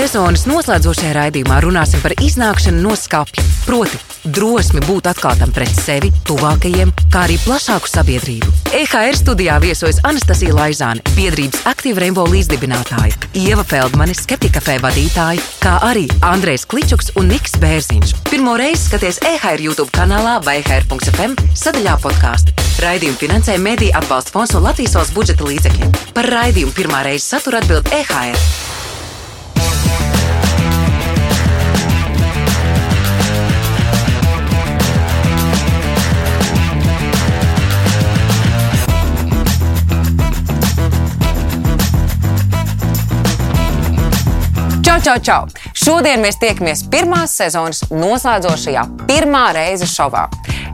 sezonas noslēdzošajā raidījumā runāsim par iznākšanu no skapja, proti, drosmi būt atklātam pret sevi, tuvākajiem, kā arī plašāku sabiedrību. EHR studijā viesojas Anastasija Laizāne, biedrības aktīva Rainbow līdzdibinātāja, Ieva Feldmane, skeptikafē vadītāja, kā arī Andrejs Kličuks un Niks Bērziņš. Pirmo reizi skaties EHR YouTube kanālā vai EHR.fm sadaļā podkāstu. Raidījumu finansē Mēdīļu atbalsta fonds un Latvijas valsts budžeta līdzekļiem. Par raidījumu pirmā reize satura atbild EHR. Čau, čau, čau! Šodien mēs tiekamies pirmās sezonas noslēdzošajā pirmā reize šovā.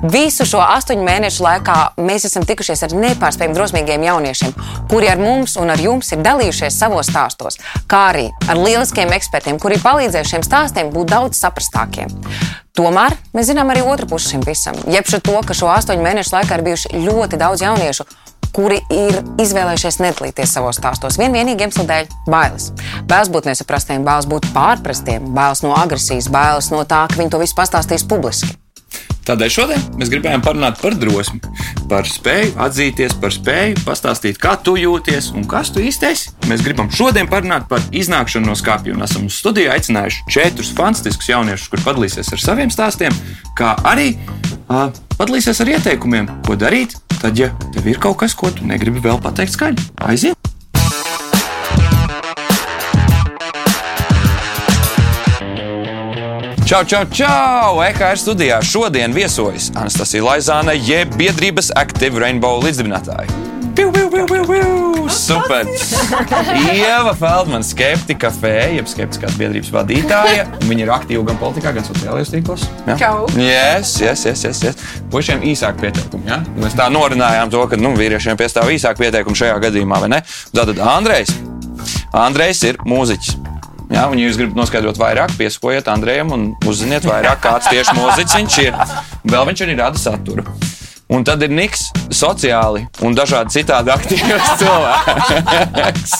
Visu šo astoņu mēnešu laikā mēs esam tikušies ar nepārspējami drosmīgiem jauniešiem, kuri ar mums un ar jums ir dalījušies savos stāstos, kā arī ar lieliskiem ekspertiem, kuri palīdzējuši šiem stāstiem būt daudz saprastākiem. Tomēr mēs zinām arī otru pusi šim visam. Jeb to, ka šo astoņu mēnešu laikā ir bijuši ļoti daudz jauniešu, kuri ir izvēlējušies nedalīties savos stāstos. Vien vienīgi iemesla dēļ - bailes. Bailes būt nesaprastiem, bailes būt pārprastiem, bailes no agresijas, bailes no tā, ka viņi to visu pastāstīs publiski. Tādēļ šodien mēs gribējām parunāt par drosmi, par spēju atzīties, par spēju pastāstīt, kā tu jūties un kas tu īsti esi. Mēs gribam šodien parunāt par iznākšanu no skāpja un esam uz studiju aicinājuši četrus fantastiskus jauniešus, kur padalīsies ar saviem stāstiem, kā arī uh, padalīsies ar ieteikumiem, ko darīt, tad, ja tev ir kaut kas, ko tu negribi vēl pateikt skaļi. Aiziet! Čau, čau, čau! EKR studijā šodien viesojas Anastasija Laizāne, jeb biedrības Active Rainbow līdzdibinātāja. Piu, piu, piu, piu, piu! Super! Ieva Feldmana, skeptika fēja, jeb skeptiskās biedrības vadītāja. Viņa ir aktīva gan politikā, gan sociālajos tīklos. Ja? Čau! Yes, yes, yes, yes, yes. Pušiem īsāk pieteikumi. Ja? Mēs tā norunājām to, ka nu, vīriešiem piestāv īsāk pieteikumi šajā gadījumā, vai ne? Tātad Andrejs. Andrejs ir mūziķis. Ja, un, ja jūs gribat noskaidrot vairāk, piesakojiet Andrejam un uzziniet vairāk, kāds tieši mūziķis viņš ir. Vēl viņš arī rada saturu. Un tad ir Niks, sociāli un dažādi citādi aktīvs cilvēks.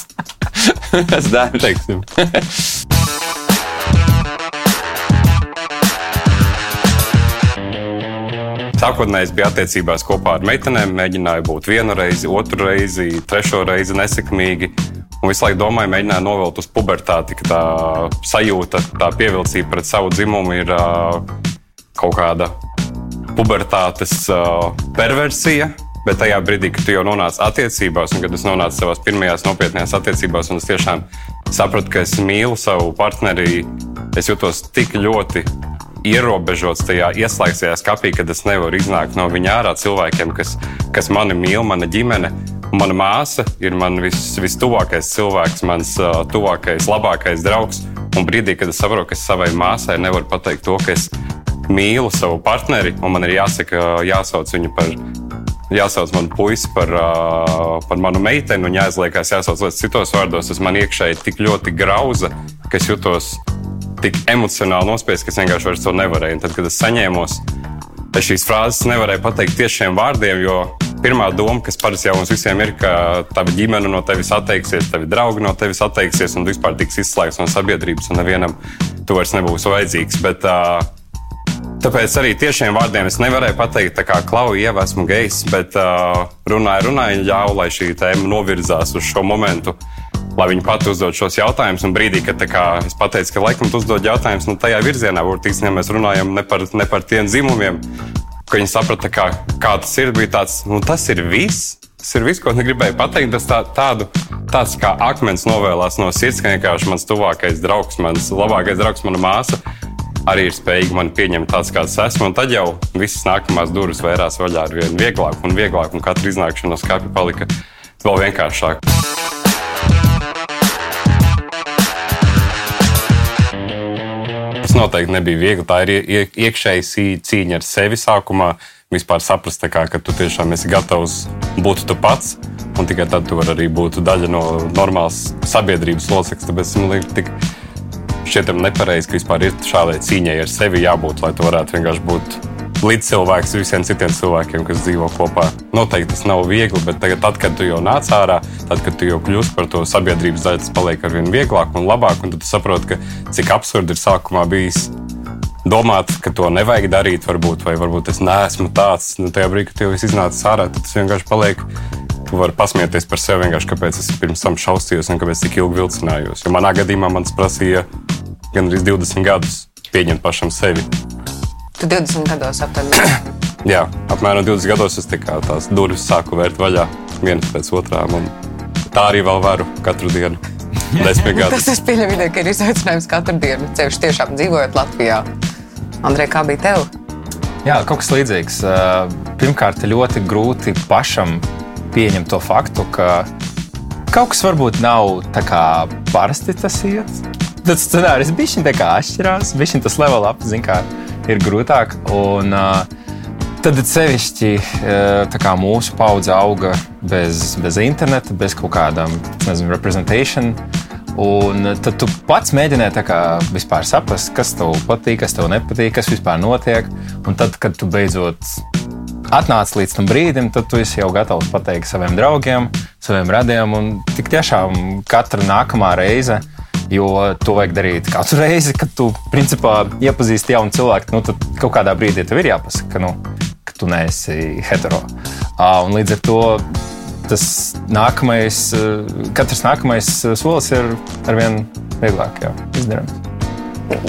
Tas darbs, teiksim. Sākotnēji es biju attiecībās kopā ar meitenēm, mēģināju būt vienu reizi, otru reizi, trešo reizi nesekmīgi. Un visu laiku domāju, mēģināju novilkt uz pubertāti, ka tā sajūta, tā pievilcība pret savu dzimumu ir uh, kaut kāda pubertātes uh, perversija. Bet tajā brīdī, kad tu jau nonāci attiecībās, un kad es nonācu savās pirmajās nopietnējās attiecībās, un es tiešām sapratu, ka es mīlu savu partneri, es jutos tik ļoti ierobežots tajā ieslēgtajā skapī, kad es nevaru iznākt no viņa ārā cilvēkiem, kas, kas mani mīl, mana ģimene. Mana māsa ir mans vis, vistuvākais cilvēks, mans uh, tuvākais, labākais draugs. Un brīdī, kad es saprotu, ka es savai māsai nevaru pateikt to, ka es mīlu savu partneri, un man ir jāsaka, jāsauc viņu par, jāsauc manu puisi par, par manu meiteni, un jāizliekās, jāsauc lietas citos vārdos, tas man iekšēji tik ļoti grauza, ka es jutos tik emocionāli nospiests, ka es vienkārši vairs to nevarēju. Un tad, kad es saņēmos, es šīs frāzes nevarēju pateikt tieši šiem vārdiem, jo pirmā doma, kas parasti jau mums visiem ir, ka tava ģimene no tevis atteiksies, tavi draugi no tevis atteiksies un vispār tiks izslēgts no sabiedrības un nevienam tu vairs nebūsi vajadzīgs. Bet, uh, Tāpēc arī tiešiem vārdiem es nevarēju pateikt, kā klauju ieva esmu gejs, bet uh, runāju, runāju, ļāvu, lai šī tēma novirzās uz šo momentu, lai viņi pati uzdod šos jautājumus. Un brīdī, kad kā, es pateicu, ka laikam tu uzdod jautājumus, nu, tajā virzienā, burtiski, ja mēs runājam ne par, ne par tiem dzimumiem, ka viņi saprata, kā, kā tas ir, bija tāds, nu, tas ir viss. Tas ir viss, ko es gribēju pateikt. Tas tā, tādu, tāds kā akmens novēlās no sirds, ka vienkārši mans tuvākais draugs, mans labākais draugs, mana māsa arī ir spējīga mani pieņemt tāds, kāds esmu. Tad jau visas nākamās durvis vērās vaļā ar vien vieglāk un vieglāk, un katra iznākšana no skāpja palika vēl vienkāršāka. Noteikti nebija viegli. Tā ir ie- iekšēja cīņa ar sevi sākumā. Vispār saprast, kā, ka tu tiešām esi gatavs būt tu pats, un tikai tad tu vari arī būt daļa no normālas sabiedrības locekļa. Tāpēc man liekas, šķietam nepareizi, ka vispār ir šādai cīņai ar sevi jābūt, lai tu varētu vienkārši būt līdzcilvēks visiem citiem cilvēkiem, kas dzīvo kopā. Noteikti tas nav viegli, bet tagad, tad, kad tu jau nāc ārā, tad, kad tu jau kļūsi par to sabiedrības daļu, tas paliek ar vien vieglāk un labāk. Un tad tu saproti, ka cik absurdi ir sākumā bijis domāt, ka to nevajag darīt, varbūt, vai varbūt es neesmu tāds. Nu, tajā brīdī, kad jau es iznācu ārā, tad tas vienkārši paliek. Tu vari pasmieties par sevi, vienkārši kāpēc es pirms tam šausmījos un kāpēc tik ilgi vilcinājos. Jo manā gadījumā man tas prasīja gandrīz 20 gadus pieņemt pašam sevi. Tu 20 gados aptuveni. Jā, apmēram 20 gados es kā, tās durvis sāku vērt vaļā vienas pēc otrām. Tā arī vēl varu katru dienu. Desmit gadus. Tas es pieņemu, ka ir izaicinājums katru dienu, ceļš tiešām dzīvojot Latvijā. Andrej, kā bija tev? Jā, kaut kas līdzīgs. Pirmkārt, ļoti grūti pašam pieņemt to faktu, ka kaut kas varbūt nav tā kā parasti tas iet. Tas scenārijs bija šis atšķirās, bija tas level up, zin, kā ir grūtāk. Un, tad sevišķi uh, mūsu paudze auga bez, bez interneta, bez kaut kādām reprezentācijām. Un tad tu pats mēģināji vispār saprast, kas tev patīk, kas tev nepatīk, kas vispār notiek. Un tad, kad tu beidzot atnāc līdz tam brīdim, tad tu esi jau gatavs pateikt saviem draugiem, saviem radiem. Un tik tiešām katra nākamā reize Jo to vajag darīt katru reizi, kad tu principā iepazīsti jaunu cilvēku. Nu, tad kaut kādā brīdī tev ir jāpasaka, ka, nu, ka tu neesi hetero. Un līdz ar to tas nākamais, katrs nākamais solis ir arvien vieglāk izdarāms.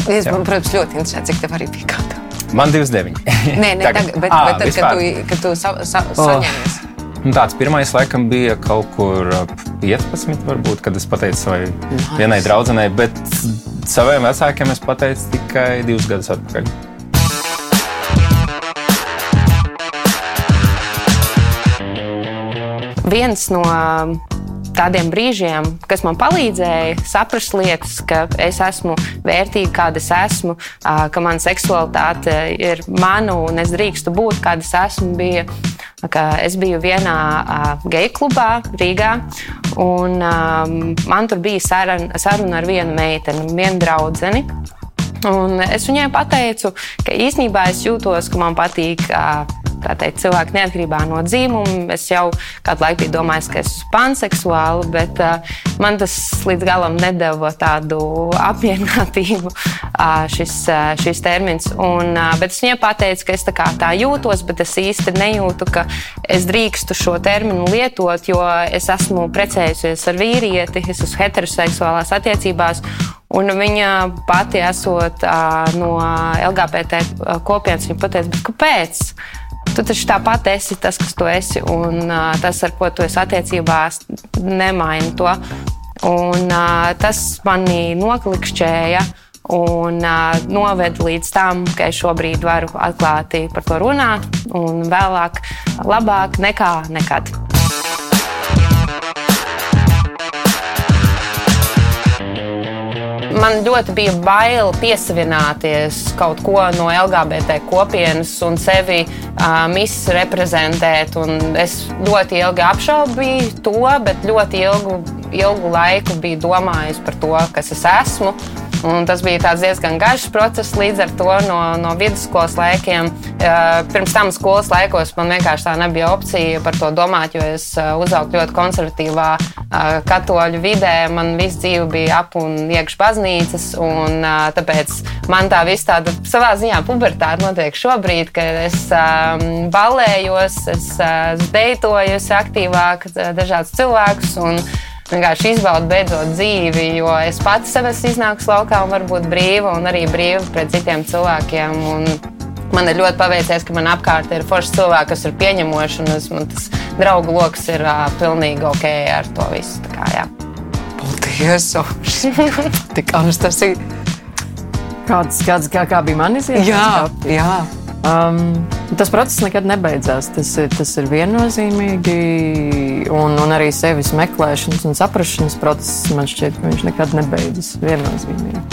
Es, man, protams, ļoti interesē, cik tev arī bija gada. Man 29. Nē, nē, tagad, bet, à, bet tad, vispār. kad tu, kad tu sa, sa, saņēmies. Oh. Nu, tāds pirmais, laikam, bija kaut kur 15, varbūt, kad es pateicu savai nice. vienai draudzenei, bet saviem vecākiem es pateicu tikai divus gadus atpakaļ. Viens no tādiem brīžiem, kas man palīdzēja saprast lietas, ka es esmu vērtīga, kāda es esmu, ka mana seksualitāte ir mana un es drīkstu būt, kāda es esmu. Bija, es biju vienā geju klubā Rīgā, un man tur bija saruna, saruna ar vienu meiteni, vienu draugu. Un es viņai pateicu, ka īsnībā es jūtos, ka man patīk teikt, cilvēki neatkarībā no dzīvuma. Es jau kādu laiku biju domājis, ka esmu panseksuāli, bet man tas līdz galam nedeva tādu apmierinātību, šis, šis termins. Un, bet es viņai pateicu, ka es tā, tā jūtos, bet es īsti nejūtu, ka es drīkstu šo terminu lietot, jo es esmu precējusies ar vīrieti, es esmu heteroseksuālās attiecībās. Un viņa pati esot no LGBT kopienas, viņa pateica, kāpēc? Tu taču tāpat esi tas, kas tu esi, un tas, ar ko tu esi attiecībās, nemaina to. Un, tas manī noklikšķēja un uh, noved līdz tam, ka es šobrīd varu atklāti par to runāt, un vēlāk, labāk nekā nekad. Man ļoti bija bail piesavināties kaut ko no LGBT kopienas un sevi uh, misreprezentēt. Un es ļoti ilgi apšaubīju to, bet ļoti ilgu, ilgu laiku biju domājis par to, kas es esmu. Un tas bija diezgan garš process līdz ar to no, no vidusskolas laikiem. Pirms tam skolas laikos man vienkārši tā nebija opcija par to domāt, jo es uzaugu ļoti konservatīvā katoļu vidē. Man visu dzīve bija ap un iekš baznīcas, un tāpēc man tā viss tāda savā ziņā pubertāte notiek šobrīd, kad es balējos, es deitojos aktīvāk dažādus cilvēkus vienkārši izbaudu beidzot dzīvi, jo es pats sev esmu iznākusi laukā un varu būt brīva un arī brīva pret citiem cilvēkiem. Un man ir ļoti paveicies, ka man apkārt ir forši cilvēki, kas ir pieņemoši, un es, man tas draugu lokus ir uh, pilnīgi ok ar to visu. Tā kā, jā. Paldies! Tik Anastasija! Kāds, kāds, kā, kā bija manis? Jā, jā. Um, tas process nekad nebeidzās. Tas, tas ir viennozīmīgi. Un, un arī sevis meklēšanas un saprāšanas process man šķiet, ka viņš nekad nebeidzas. Viennozīmīgi.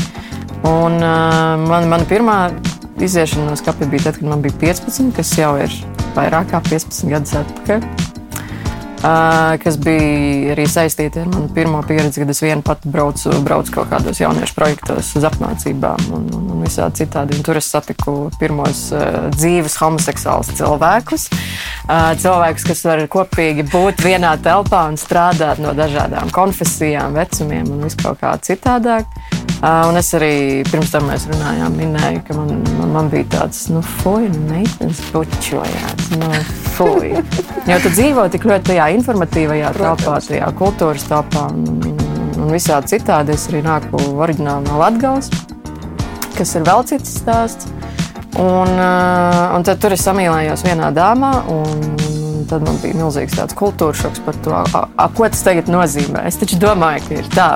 Un, uh, man, mana pirmā iziešana no skapja bija tad, kad man bija 15, kas jau ir vairāk kā 15 gadus atpakaļ. Uh, kas bija arī saistīti ar manu pirmo pieredzi, kad es viena pati braucu, braucu kaut kādos jauniešu projektos uz apmācībām un, un, un visādi citādi. Un tur es satiku pirmos uh, dzīves homoseksuālus cilvēkus. Uh, cilvēkus, kas var kopīgi būt vienā telpā un strādāt no dažādām konfesijām, vecumiem un viskaut kā citādāk. Un es arī pirms tam mēs runājām, minēju, ka man, man, man bija tāds, nu, fuck, meitenes bučojās. Nu, fuj. Jo tu dzīvo tik ļoti tajā informatīvajā telpā, tajā kultūras telpā un, un visādi citādi. Es arī nāku oriģināli no Latgales, kas ir vēl cits stāsts. Un, un tad tur es samīlējos vienā dāmā. Tad man bija milzīgs tāds kultūras šoks par to, a, a, ko tas tagad nozīmē. Es taču domāju, ka ir tā.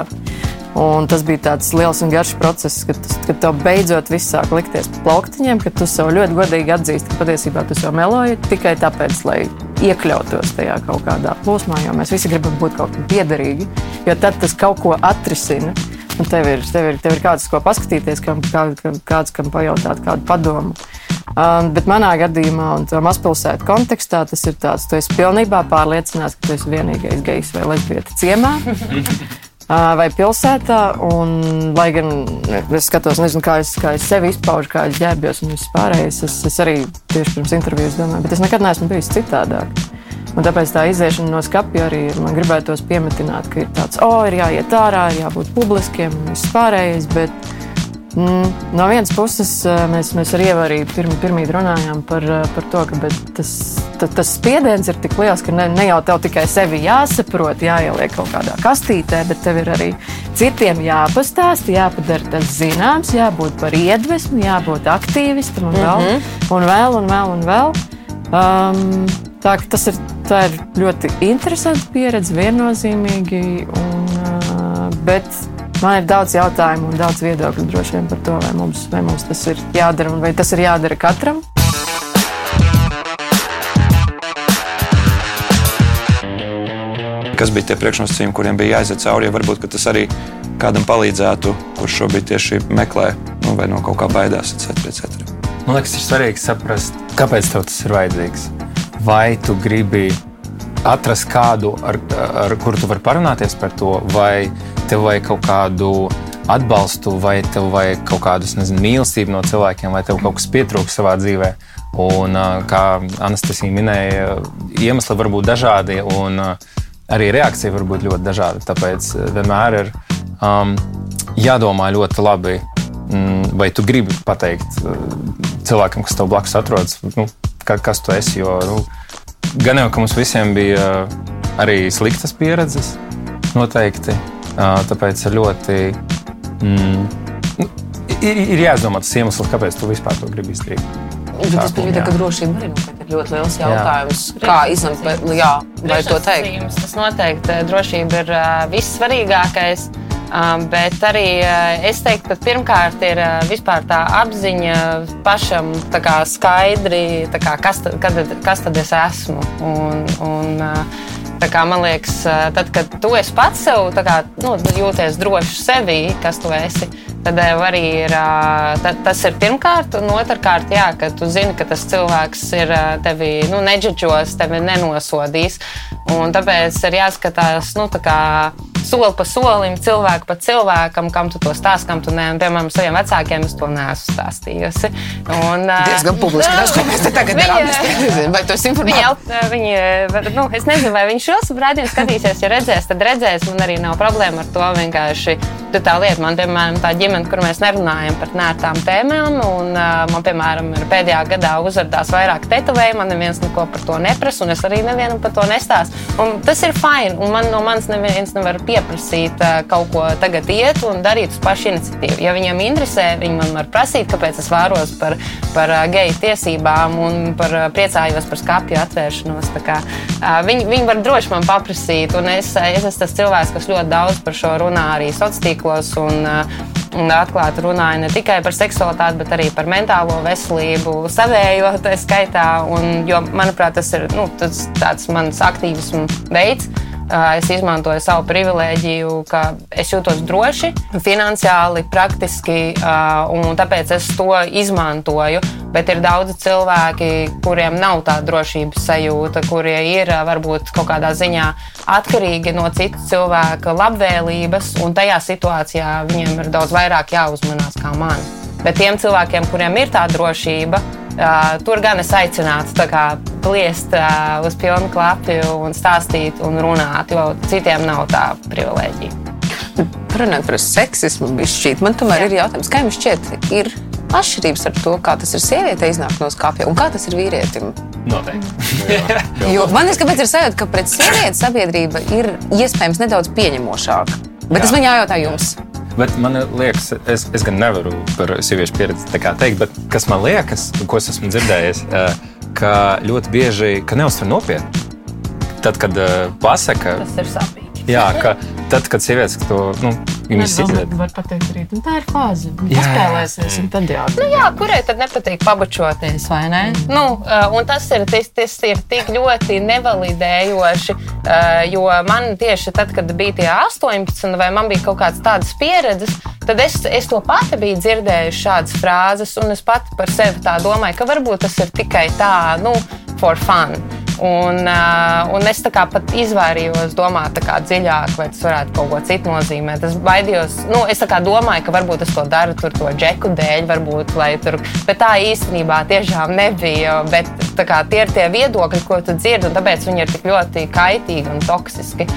Un tas bija tāds liels un garš process, kad, kad tev beidzot viss sāk likties pa plauktiņiem, kad tu sev ļoti godīgi atzīsti, ka patiesībā tu sev meloji tikai tāpēc, lai iekļautos tajā kaut kādā plūsmā, jo mēs visi gribam būt kaut kam piederīgi, jo tad tas kaut ko atrisina. Un tev ir, tev ir, tev ir kāds, ko paskatīties, kam, kā, kāds, kam pajautāt kādu padomu. Um, bet manā gadījumā, un tā mazpilsētas kontekstā, tas ir tāds, tu esi pilnībā pārliecināts, ka tu esi vienīgais gejs vai lesbieta ciemā. vai pilsētā. Un, lai gan es skatos, nezinu, kā es, kā es sevi izpaužu, kā es ģērbjos un viss pārējais, es, es arī tieši pirms intervijas domāju, bet es nekad neesmu bijis citādāk. Un tāpēc tā iziešana no skapja arī man gribētos piemetināt, ka ir tāds, oh, ir jāiet ārā, jābūt publiskiem un viss pārējais. Bet, no vienas puses, eh, mēs, mēs ar Ievu arī pirm, pirmīt runājām par, eh, par to, ka tas, tas, tas spiediens ir tik liels, ka ne, ne jau tev tikai sevi jāsaprot, jāieliek kaut kādā kastītē, bet tev ir arī citiem jāpastāsta, jāpadara tas zināms, jābūt par iedvesmu, jābūt aktīvistam un vēl, mm -hmm. un vēl, un vēl. Un vēl. Um, tā, tas ir, tā ir ļoti interesanta pieredze, viennozīmīgi. Un, uh, bet Man ir daudz jautājumu un daudz viedokļu droši vien par to, vai mums, vai mums tas ir jādara un vai tas ir jādara katram. Kas bija tie priekšnosacījumi, kuriem bija jāiziet cauri? Ja varbūt tas arī kādam palīdzētu, kurš šobrīd tieši meklē nu, vai no kaut kā baidās. Et et Man liekas, ir svarīgi saprast, kāpēc tev tas ir vajadzīgs. Vai tu gribi atrast kādu, ar, ar kuru tu vari parunāties par to, vai tev vajag kaut kādu atbalstu, vai tev vajag kaut kādu nezinu, mīlestību no cilvēkiem, vai tev kaut kas pietrūkst savā dzīvē. Un, kā Anastasija minēja, iemesli var būt dažādi, un arī reakcija var būt ļoti dažāda. Tāpēc vienmēr ir um, jādomā ļoti labi, mm, vai tu gribi pateikt cilvēkam, kas tev blakus atrodas, nu, kas tu esi. Jo, nu, gan jau, ka mums visiem bija arī sliktas pieredzes, noteikti. Tāpēc ir ļoti. Mm, nu, ir, ir jāizdomā tas iemesls, kāpēc tu vispār to gribi izdarīt. Bet tas bija tā, ka drošība arī ir ļoti liels jautājums. Jā. Kā izlemt, jā, vai to teikt? Tas noteikti drošība ir vissvarīgākais. Bet arī es teiktu, ka pirmkārt ir vispār tā apziņa pašam tā skaidri, tā kā, kas, tad, kas tad es esmu. Un, un, Kā, man liekas, tad, kad tu esi pats sev kā, nu, jūties droši sevī, kas tu esi, tad arī ir, tad, tas ir pirmkārt, un otrkārt, jā, ka tu zini, ka tas cilvēks ir tevi nu, neģeģos, tevi nenosodīs. Un tāpēc ir jāskatās, nu, tā kā soli pa solim, cilvēku pa cilvēkam, kam tu to stāst, kam tu ne. Un, piemēram, saviem vecākiem es to neesmu stāstījusi. Un, Diezgan publiski tas, ko mēs te tagad darām. Vai tu esi informēts? Viņi, viņi, nu, es nezinu, vai viņš šos rādījumus skatīsies. Ja redzēs, tad redzēs. Man arī nav problēma ar to. Vienkārši tā lieta, man, piemēram, tā ģimene, kur mēs nerunājam par nērtām tēmām, un man, piemēram, ir pēdējā gadā uzrādījās vairāk tetovējumu, man neviens neko par to neprasa, un es arī nevienam par to nestāstu. Un tas ir fini, un man no manis neviens nevar pieprasīt pieprasīt kaut ko tagad iet un darīt uz pašu iniciatīvu. Ja viņiem interesē, viņi man var prasīt, kāpēc es vēros par, par geju tiesībām un par priecājos par skāpju atvēršanos. Kā, viņi, viņi var droši man paprasīt, un es, es esmu tas cilvēks, kas ļoti daudz par šo runā arī sociālos tīklos. Un, un atklāti runāju ne tikai par seksualitāti, bet arī par mentālo veselību, savējo tā skaitā. Un, jo, manuprāt, tas ir nu, tas, tāds mans aktīvismu veids. Es izmantoju savu privilēģiju, ka es jūtos droši, finansiāli, praktiski, un tāpēc es to izmantoju. bet ir daudzi cilvēki, kuriem nav tā drošības sajūta, kurie ir varbūt kaut kādā ziņā atkarīgi no citu cilvēku labvēlības, un tajā situācijā viņiem ir daudz vairāk jāuzmanās kā man. Bet tiem cilvēkiem, kuriem ir tā drošība, Uh, tur gan es aicinātu tā kā, pliest uh, uz pilnu klapu un stāstīt un runāt, jo citiem nav tā privilēģija. Runājot par seksismu, bišķīt, man tomēr Jā. ir jautājums, kā jums šķiet, ir atšķirības ar to, kā tas ir sievietei iznākt no skāpja un kā tas ir vīrietim? Noteikti. Jo man ir kāpēc ir sajūta, ka pret sievieti sabiedrība ir iespējams nedaudz pieņemošāka. Bet tas man jājautā jums. Bet man liekas, es, es gan nevaru par sieviešu pieredzi teikt, bet kas man liekas, ko es esmu dzirdējis, eh, ka ļoti bieži ka neuztver nopietni. Tad, kad eh, pasaka, Tas ir sāpīgi. jā, ka tad, kad sievietes to nu, viņas Var, izdarīt, var pateikt, arī nu, tā ir fāze. Paspēlēsies, un tad jā. Nu, jā, kurai tad nepatīk pabučoties, vai ne? Nu, uh, un tas ir, tas, tas ir tik ļoti nevalidējoši, uh, jo man tieši tad, kad bija tie 18, vai man bija kaut kādas tādas pieredzes, tad es, es to pati biju dzirdējusi šādas frāzes, un es pati par sevi tā domāju, ka varbūt tas ir tikai tā, nu, for fun. Un, uh, un es tā kā pat izvairījos domāt kā dziļāk, vai tas varētu kaut ko citu nozīmēt. Es baidījos, nu, es kā domāju, ka varbūt es to daru tur to džeku dēļ, varbūt, lai tur, bet tā īstenībā tiešām nebija. Bet kā tie ir tie viedokļi, ko tu dzirdi, un tāpēc viņi ir tik ļoti kaitīgi un toksiski.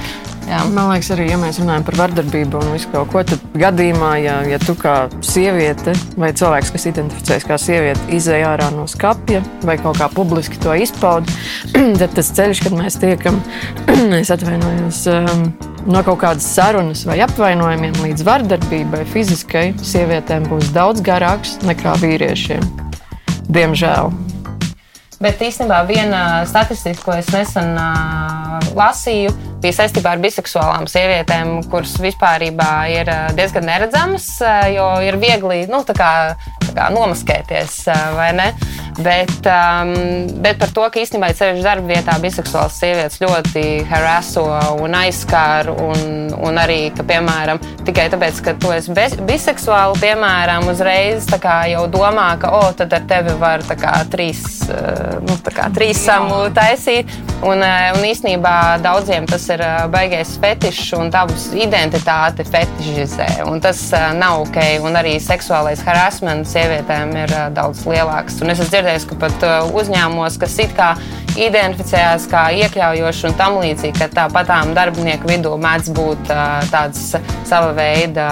Jā. Man liekas, arī, ja mēs runājam par vardarbību un visu kaut ko, tad gadījumā, ja, ja tu kā sieviete vai cilvēks, kas identificējas kā sieviete, izēj ārā no skapja vai kaut kā publiski to izpaudi, tad tas ceļš, kad mēs tiekam, es atvainojos, um, no kaut kādas sarunas vai apvainojumiem līdz vardarbībai, fiziskai, sievietēm būs daudz garāks nekā vīriešiem. Diemžēl. Bet īstenībā viena statistika, ko es nesen uh, lasīju, bija saistībā ar biseksuālām sievietēm, kuras vispār ir diezgan neredzamas, jo ir viegli nu, tā kā, tā kā nomaskēties? Bet, um, bet par to, ka īstenībā ceļš darba vietā biseksuāls sievietes ļoti haraso un aizskar, un, un arī, ka, piemēram, tikai tāpēc, ka tu esi biseksuāli, piemēram, uzreiz kā jau domā, ka, o, tad ar tevi var kā trīs, uh, nu, tā kā trīs samu taisīt, un, uh, un īstenībā daudziem tas ir uh, baigais fetišs, un tavs identitāte fetišizē, un tas uh, nav ok, un arī seksuālais harassment sievietēm ir daudz lielāks. Un es esmu dzirdējis, ka pat uzņēmumos, kas it kā identificējās kā iekļaujoši un tam līdzīgi, ka tāpatām darbinieku vidū mēdz būt tāds sava veida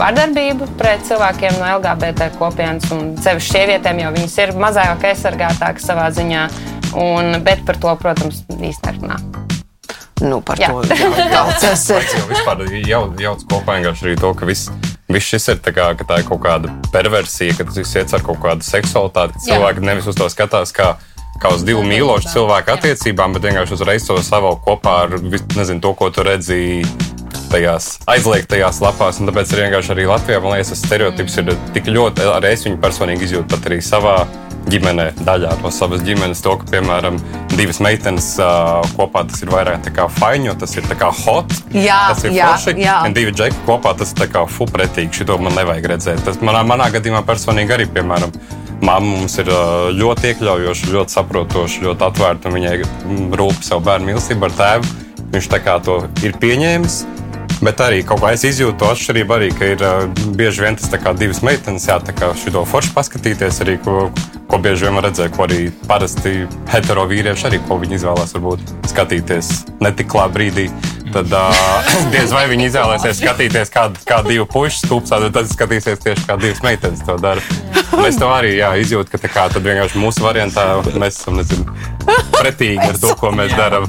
vardarbība pret cilvēkiem no LGBT kopienas, un sevišķi sievietēm, jo viņas ir mazāk aizsargātākas savā ziņā, un, bet par to, protams, īstenībā nerunā. Nu, par Jā. to jau daudz esat. jau vispār jau, jauc kopā arī to, ka viss, viss šis ir tā kā, ka tā ir kaut kāda perversija, ka tas viss iet ar kaut kādu seksualitāti. Cilvēki nevis uz to skatās kā, kā uz divu mīlošu cilvēku attiecībām, bet vienkārši uzreiz to savalk kopā ar nezinu, to, ko tu redzēji. Tajās aizliegtajās lapās, un tāpēc arī, vienkārši arī Latvijā man liekas, tas stereotips ir tik ļoti, arī es viņu personīgi izjūtu pat arī savā ģimenē, daļā no savas ģimenes. To, ka, piemēram, divas meitenes uh, kopā tas ir vairāk kā faiņo, tas ir tā kā hot. Jā, tas ir jā, forši. jā. Un divi džeki kopā tas ir kā fupretīgi. Šito man nevajag redzēt. Tas manā, manā gadījumā personīgi arī, piemēram, mamma mums ir ā, ļoti iekļaujoša, ļoti saprotoša, ļoti atvērta. Viņai rūp savu bērnu mīlestību ar tēvu. Viņš tā kā to ir pieņēmis. Bet arī kaut kā es izjūtu to atšķirību, arī, ka ir uh, bieži vien tas divas meitenes, jā, tā kā šo foršu paskatīties, arī ko, ko bieži vien redzēt, ko arī parasti hetero vīrieši arī, ko viņi izvēlās, varbūt skatīties netiklā brīdī. Tad uh, diez vai viņi izvēlēsies skatīties, kā, kā divi puikas stūpsā, tad skatīsies tieši kā divas meitenes to dara. Es to arī jā, izjūtu, ka tā kā, tad vienkārši mūsu variantā mēs esam nezinu, pretīgi ar to, ko mēs darām.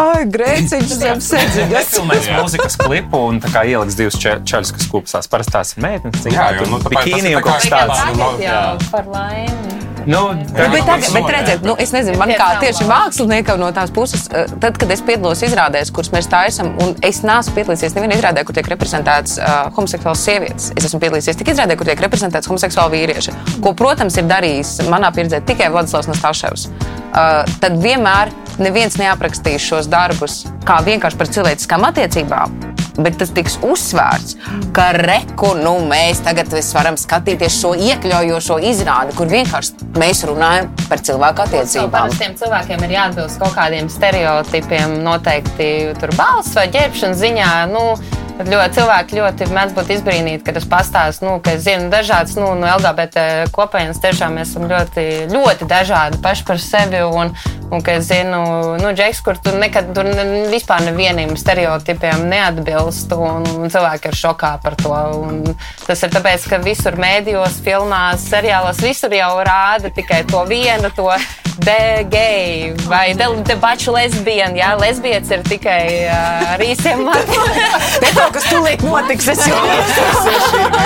Ai, grēciņš zem sēdziņa. Nefilmēs mūzikas klipu un tā kā ieliks divus če- čaļus, kas kūpstās. Parasti tās ir meitenes, Jā, jo, nu, bikīni un kaut kas tāds. nu, Tagad jā. jau par laimi. Nu, Nu, tā- bet, tagad, bet redziet, nu, es nezinu, man kā tieši māksliniekam no tās puses, eh, tad, kad es piedalos izrādēs, kuras mēs taisām, un es neesmu piedalījies nevienā izrādē, kur tiek reprezentētas uh, homoseksuālas sievietes. Es esmu piedalījies tikai izrādē, kur tiek reprezentētas homoseksuāli vīrieši, ko, protams, ir darījis manā pieredzē tikai Vladislavs Nastāševs. Uh, tad vienmēr neviens neaprakstīs šos darbus kā vienkārši par cilvēciskām attiecībām. Bet tas tiks uzsvērts, ka reku, nu, mēs tagad varam skatīties šo iekļaujošo izrādi, kur vienkārši mēs runājam par cilvēku attiecībām. Parastiem cilvēkiem ir jāatbilst kaut kādiem stereotipiem, noteikti tur balss vai ģērbšanas ziņā. Nu, Ļoti, cilvēki ļoti mēdz būt izbrīnīti, ka tas pastāsta, nu, ka es zinu dažādas, nu, no LGBT kopienas tiešām mēs esam ļoti, ļoti dažādi paši par sevi. Un, un ka es zinu, nu, Džeks, kur tu nekad tur vispār nevieniem stereotipiem neatbilst, un, un cilvēki ir šokā par to. Un tas ir tāpēc, ka visur mēdījos, filmās, seriālos, visur jau rāda tikai to vienu, to de gay vai debaču lesbienu. Jā, lesbietis ir tikai uh, ar īsiem matiem kaut kas tūlīt notiks. Es jau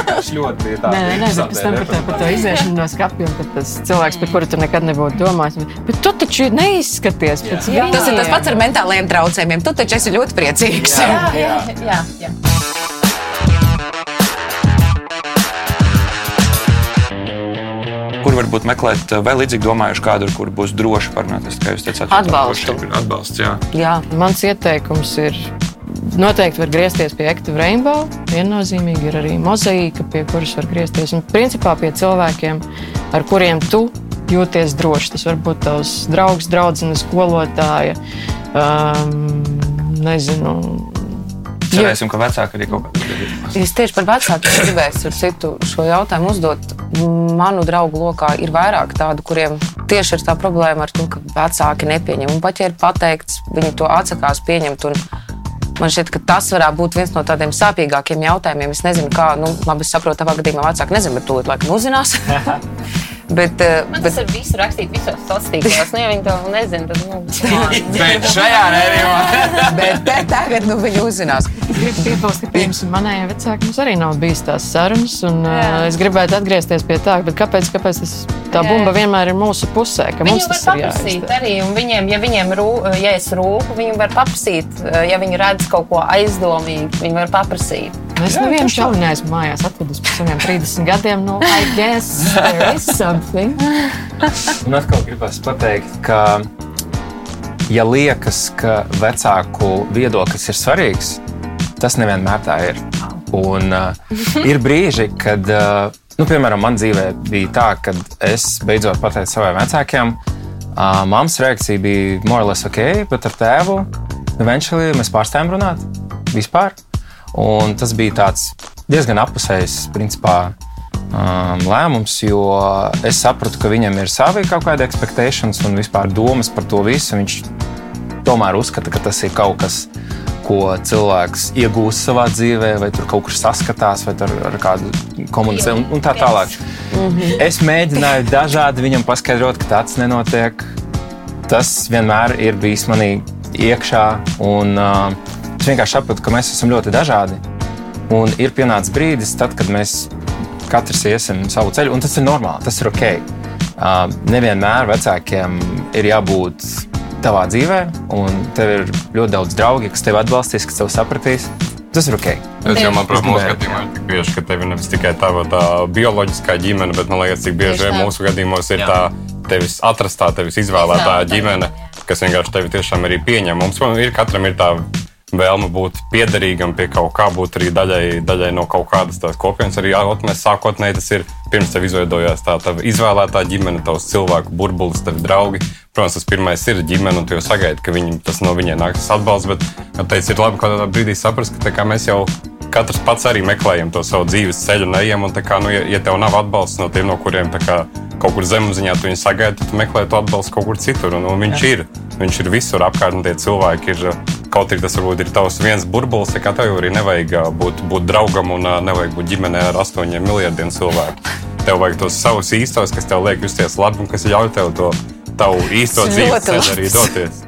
Tas ļoti tā. Nē, nē, nē bet pēc tam par, tā, par to iziešanu no skapja, tad tas cilvēks, par kuru tu nekad nebūtu domājis. Bet tu taču neizskaties pēc viņa. Tas ir tas pats ar mentāliem traucējumiem. Tu taču esi ļoti priecīgs. Jā, jā, jā. jā. Kur varbūt meklēt, vai līdzīgi domājuši kādu, kur būs droši parunāt? Es tikai jūs teicāt, Atbalstu. Atbalsts, jā. jā. Mans ieteikums ir Noteikti var griezties pie Active Rainbow. Viennozīmīgi ir arī mozaīka, pie kuras var griezties. Un principā pie cilvēkiem, ar kuriem tu jūties droši. Tas var būt tavs draugs, draugs, skolotāja. Um, nezinu, Cerēsim, ka vecāki arī kaut kādā veidā. Es tieši par vecākiem gribēju citu šo jautājumu uzdot. Manu draugu lokā ir vairāk tādu, kuriem tieši ir tā problēma ar to, ka vecāki nepieņem. Un pat ja ir pateikts, viņi to atsakās pieņemt. Un Man šķiet, ka tas varētu būt viens no tādiem sāpīgākiem jautājumiem. Es nezinu, kā, nu, labi, es saprotu, tavā gadījumā vecāki nezina, bet tūlīt laikam uzzinās. Bet, uh, Man tas bet... ir visu rakstīt visos tīklos. Nu, ja viņi to nezina, tad. Nu, bet šajā nedēļā. bet tagad nu, viņi uzzinās. Gribu piebilst, ka pirms manējiem vecākiem mums arī nav bijis tās sarunas. Un, uh, es gribētu atgriezties pie tā, kāpēc, kāpēc tas, tā Jā. bumba vienmēr ir mūsu pusē. Viņi var paprasīt arī. Viņiem, ja viņiem rū, ja es rūku, viņi var paprasīt. Ja viņi redz kaut ko aizdomīgu, viņi var paprasīt. Es nevienu šaunu neesmu mājās atvedis pēc saviem 30 gadiem. Nu, I guess there is something. Un atkal gribas pateikt, ka, ja liekas, ka vecāku viedoklis ir svarīgs, tas nevienmēr tā ir. Un uh, ir brīži, kad, uh, nu, piemēram, man dzīvē bija tā, ka es beidzot pateicu saviem vecākiem, uh, mammas reakcija bija more or less ok, bet ar tēvu eventually mēs pārstājām runāt vispār. Un tas bija diezgan apusējs principā, um, lēmums, jo es sapratu, ka viņam ir savi kaut kādi expectations un vispār domas par to visu. Viņš tomēr uzskata, ka tas ir kaut kas, ko cilvēks iegūst savā dzīvē, vai tur kaut kur saskatās, vai ar, ar kādu komunicē un, un tā tālāk. Mhm. Es mēģināju dažādi viņam paskaidrot, ka tāds nenotiek. Tas vienmēr ir bijis manī iekšā. Un, uh, Es vienkārši saprotu, ka mēs esam ļoti dažādi. Un ir pienācis brīdis, tad, kad mēs katrs iesim savu ceļu, un tas ir normāli, tas ir ok. Uh, nevienmēr vecākiem ir jābūt tavā dzīvē, un tev ir ļoti daudz draugu, kas tevi atbalstīs, kas tevi sapratīs. Tas ir ok. Es man protams, mūsu gadījumā ir bieži, ka tev ir nevis tikai tava tā bioloģiskā ģimene, bet man liekas, cik bieži vien mūsu gadījumos ir Jā. tā tevis atrastā, tevis izvēlētā ģimene, kas vienkārši tevi tiešām arī pieņem. Mums ir katram ir tā vēlme būt piederīgam pie kaut kā, būt arī daļai, daļai no kaut kādas tās kopienas. Arī mēs sākotnēji tas ir pirms tev izveidojās tā tā izvēlētā ģimene, tavs cilvēku burbulis, tavi draugi. Protams, tas pirmais ir ģimene, un tu jau sagaidi, ka viņi, tas no viņiem nāks atbalsts. Bet, kā teicu, ir labi kaut kādā brīdī saprast, ka mēs jau katrs pats arī meklējam to savu dzīves ceļu un ejam. Un, kā, nu, ja, ja tev nav atbalsts no tiem, no kuriem kā, kaut kur zemapziņā tu viņu sagaidi, tad tu meklē to atbalstu kaut kur citur. Un, un viņš Jā. ir. Viņš ir visur apkārt, un tie cilvēki ir. Kaut arī tas varbūt ir tavs viens burbulis, kā tev arī nevajag būt, būt draugam un nevajag būt ģimenē ar astoņiem miljardiem cilvēku. Tev vajag tos savus īstos, kas tev liek justies labi un kas ļauj tev to tavu īsto dzīves arī doties.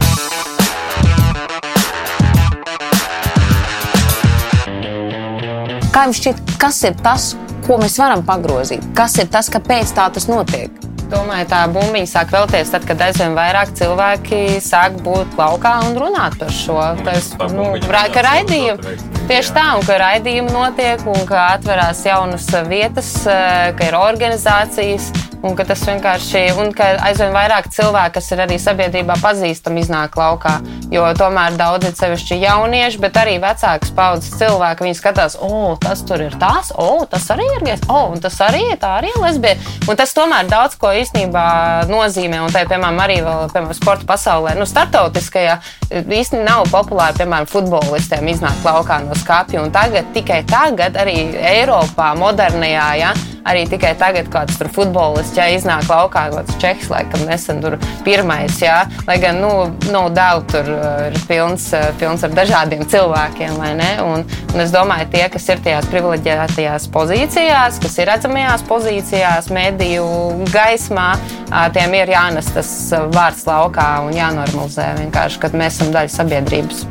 Kā jums šķiet, kas ir tas, ko mēs varam pagrozīt? Kas ir tas, kāpēc tā tas notiek? Domāju, tā bumbiņa sāk vēlties tad, kad aizvien vairāk cilvēki sāk būt laukā un runāt par šo. Tas, nu, ka raidījumi, tieši tā, un ka raidījumi notiek, un ka atverās jaunas vietas, ka ir organizācijas, Un ka tas vienkārši, un ka aizvien vairāk cilvēku, kas ir arī sabiedrībā pazīstami, iznāk laukā. Jo tomēr daudzi sevišķi jaunieši, bet arī vecākas paudzes cilvēki. Viņi skatās, o, tas tur ir tas, o, tas arī ir gejs, o, un tas arī ir tā arī ir lesbija. Un tas tomēr daudz ko īstenībā nozīmē. Un tā, piemēram, arī vēl, piemēram, sporta pasaulē, nu, startautiskajā īstenībā nav populāri, piemēram, futbolistiem iznākt laukā no skāpja. Un tagad, tikai tagad, arī Eiropā, modernajā, ja, arī tikai tagad kāds tur futbolists, ja iznāk laukā, kāds čeks, laikam nesen tur pirmais, jā, lai gan, nu, nu dēl tur uh, ir pilns, uh, pilns ar dažādiem cilvēkiem, vai ne? Un, un es domāju, tie, kas ir tajās privileģētajās pozīcijās, kas ir redzamajās pozīcijās, mediju gaismā, uh, tiem ir jānes tas vārds laukā un jānormalizē vienkārši, kad mēs esam daļa sabiedrības.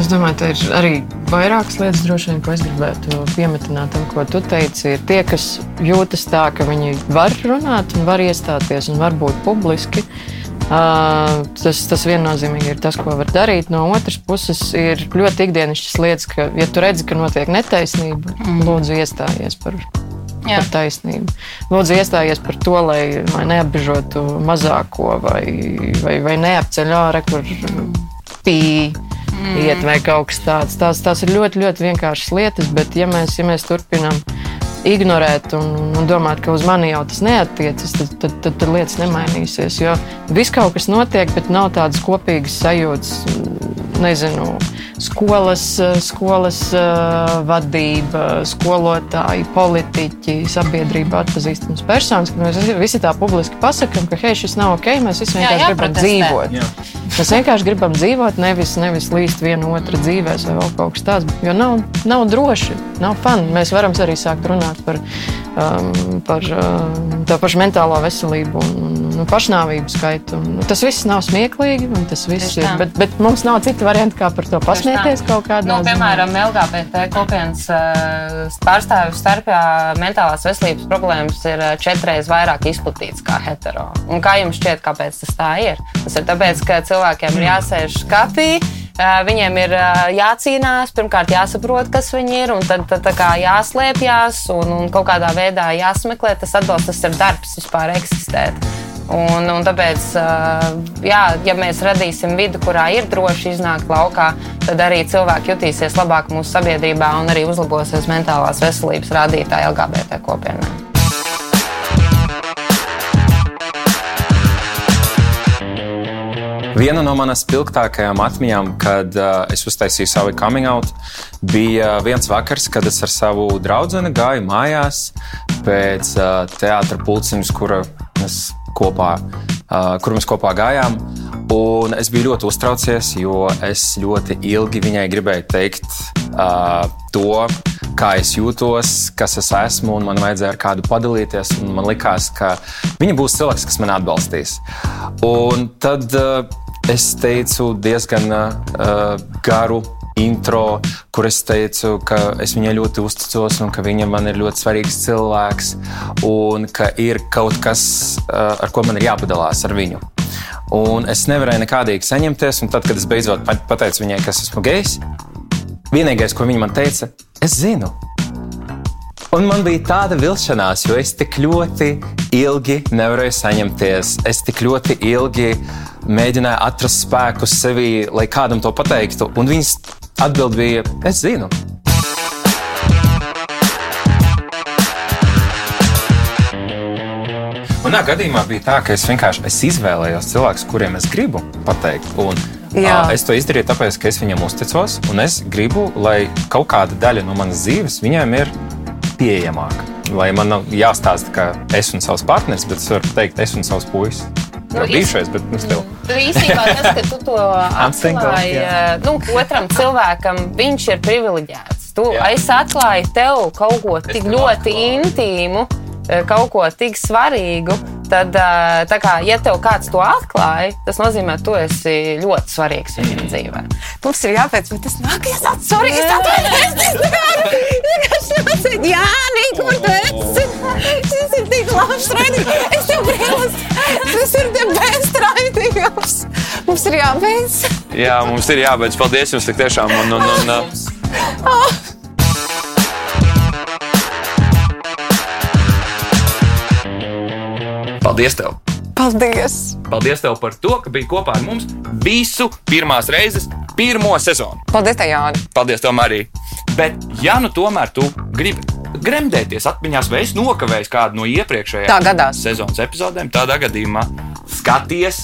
Es domāju, ka ir arī vairākas lietas, droši vien, ko es gribētu piemetināt tam, ko tu teici. Ir tie, kas jūtas tā, ka viņi var runāt, un var iestāties un var būt publiski. Uh, tas, tas viennozīmīgi ir tas, ko var darīt. No otras puses, ir ļoti ikdienišķas lietas, ka, ja tu redzi, ka notiek netaisnība, mm. lūdzu, iestājies par Jā. par taisnību. Lūdzu, iestājies par to, lai, lai neapbežotu mazāko vai, vai, vai neapceļ ārā, kur pīlāna mm. iet vai kaut kas tāds. Tās, tās ir ļoti, ļoti vienkāršas lietas, bet ja mēs, ja mēs turpinām ignorēt un, un domāt, ka uz mani jau tas neatiecas, tad, tad, tad, tad lietas nemainīsies. Jo viss kaut kas notiek, bet nav tādas kopīgas sajūtas, nezinu skolas, skolas uh, vadība, skolotāji, politiķi, sabiedrība atpazīstams personas, ka mēs visi tā publiski pasakām, ka hei, šis nav ok, mēs visi vienkārši jā, jā, gribam dzīvot. Jā. Mēs vienkārši gribam dzīvot, nevis, nevis līst vienu otru dzīvēs vai vēl kaut kas tāds, jo nav, nav droši, nav fani. Mēs varam arī sākt runāt par, um, par um, tā pašu mentālo veselību un, un, un pašnāvību skaitu. Un, tas viss nav smieklīgi, un tas viss ir, bet, bet mums nav cita varianta, kā par to pasmieties kaut kādā nu, piemēram, LGBT kopienas uh, pārstāvju starpā mentālās veselības problēmas ir uh, četreiz vairāk izplatītas kā hetero. Un kā jums šķiet, kāpēc tas tā ir? Tas ir tāpēc, ka cilvēkiem ir jāsēž skapī. Uh, viņiem ir jācīnās, pirmkārt jāsaprot, kas viņi ir, un tad, tad jāslēpjas un, un kaut kādā veidā jāsmeklē tas atbalsts, tas ir darbs vispār eksistēt. Un, un tāpēc, jā, ja mēs radīsim vidi, kurā ir droši iznākt laukā, tad arī cilvēki jutīsies labāk mūsu sabiedrībā un arī uzlabosies mentālās veselības rādītāji LGBT kopienā. Viena no manas spilgtākajām atmiņām, kad uh, es uztaisīju savu coming out, bija viens vakars, kad es ar savu draugu gāju mājās pēc uh, teātras pulciņas, kura es kopā, kur mēs kopā gājām. Un es biju ļoti uztraucies, jo es ļoti ilgi viņai gribēju teikt uh, to, kā es jūtos, kas es esmu, un man vajadzēja ar kādu padalīties. Man liekas, ka viņa būs cilvēks, kas man atbalstīs. Un tad uh, es teicu diezgan uh, garu intro, kur es teicu, ka es viņai ļoti uzticos un ka viņa man ir ļoti svarīgs cilvēks un ka ir kaut kas, eh, ar ko man ir jāpadalās ar viņu. Un es nevarēju nekādīgi saņemties, un tad, kad es beidzot pateicu viņai, ka esmu gejs, vienīgais, ko viņa man teica, es zinu. Un man bija tāda vilšanās, jo es tik ļoti ilgi nevarēju saņemties. Es tik ļoti ilgi mēģināju atrast spēku sevī, lai kādam to pateiktu. Un viņas Atbild bija: Es zinu. Manā gadījumā bija tā, ka es vienkārši es izvēlējos cilvēkus, kuriem es gribu pateikt. Un, Jā. Es to izdarīju tāpēc, ka es viņam uzticos, un es gribu, lai kaut kāda daļa no manas dzīves viņiem ir pieejamāka. Lai man nav jāstāsta, ka es un savs partneris, bet es varu teikt, es un savs puisis. Nu, bijušais, bet nu, still. Tur īstenībā tas, ka tu to atklāji eh, nu, otram cilvēkam, viņš ir privileģēts. Tu, es atklāju tev kaut ko tik ļoti intīmu, eh, kaut ko tik svarīgu. Tad, eh, kā, ja tev kāds to atklāja, tas nozīmē, ka tu esi ļoti svarīgs viņa mm. dzīvē. Mums ir jāpēc, bet tas nākamais tāds - sorry, es atvainojos. Jā, nē, kur tu esi? Šis ir tik labs raidījums. Es tev brīnos. Tas ir the best raidījums. Mums ir jābeidz. Jā, mums ir jābeidz. Paldies jums tik tiešām. Un, un, un, un, Paldies tev! Paldies! Paldies tev par to, ka biji kopā ar mums visu pirmās reizes, pirmo sezonu. Paldies, tev, Jāni! Paldies, tev, Marija! Bet, ja nu tomēr tu gribi gremdēties atmiņās, vai es nokavēju kādu no iepriekšējām sezonas epizodēm, tādā gadījumā skaties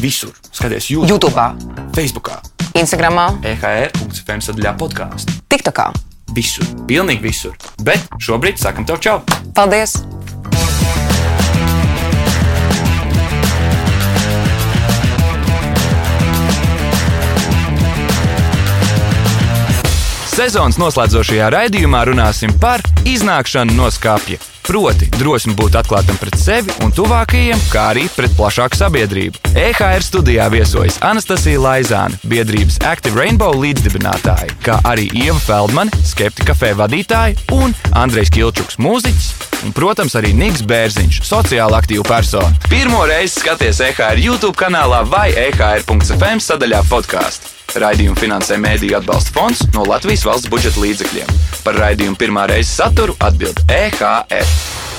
visur. Skaties YouTube, YouTube, Facebook, Instagram, EHR.FM sadaļā podkāstu. TikTokā. Visur, pilnīgi visur. Bet šobrīd sakam tev čau! Paldies! Sezonas noslēdzošajā raidījumā runāsim par iznākšanu no skāpja. Proti, drosmi būt atklātam pret sevi un tuvākajiem, kā arī pret plašāku sabiedrību. EHR studijā viesojas Anastasija Laizāne, biedrības Active Rainbow līdzdibinātāja, kā arī Ieva Feldmane, skeptika kafē vadītāja un Andrejs Kilčuks, mūziķis. Un, protams, arī Niks Bērziņš, sociāli aktīva persona. Pirmo reizi skaties EHR YouTube kanālā vai EHR.FM sadaļā podkāstu. Raidījumu finansē Mēdīļu atbalsta fonds no Latvijas valsts budžeta līdzekļiem. Par raidījumu pirmā reize saturu atbild EHR.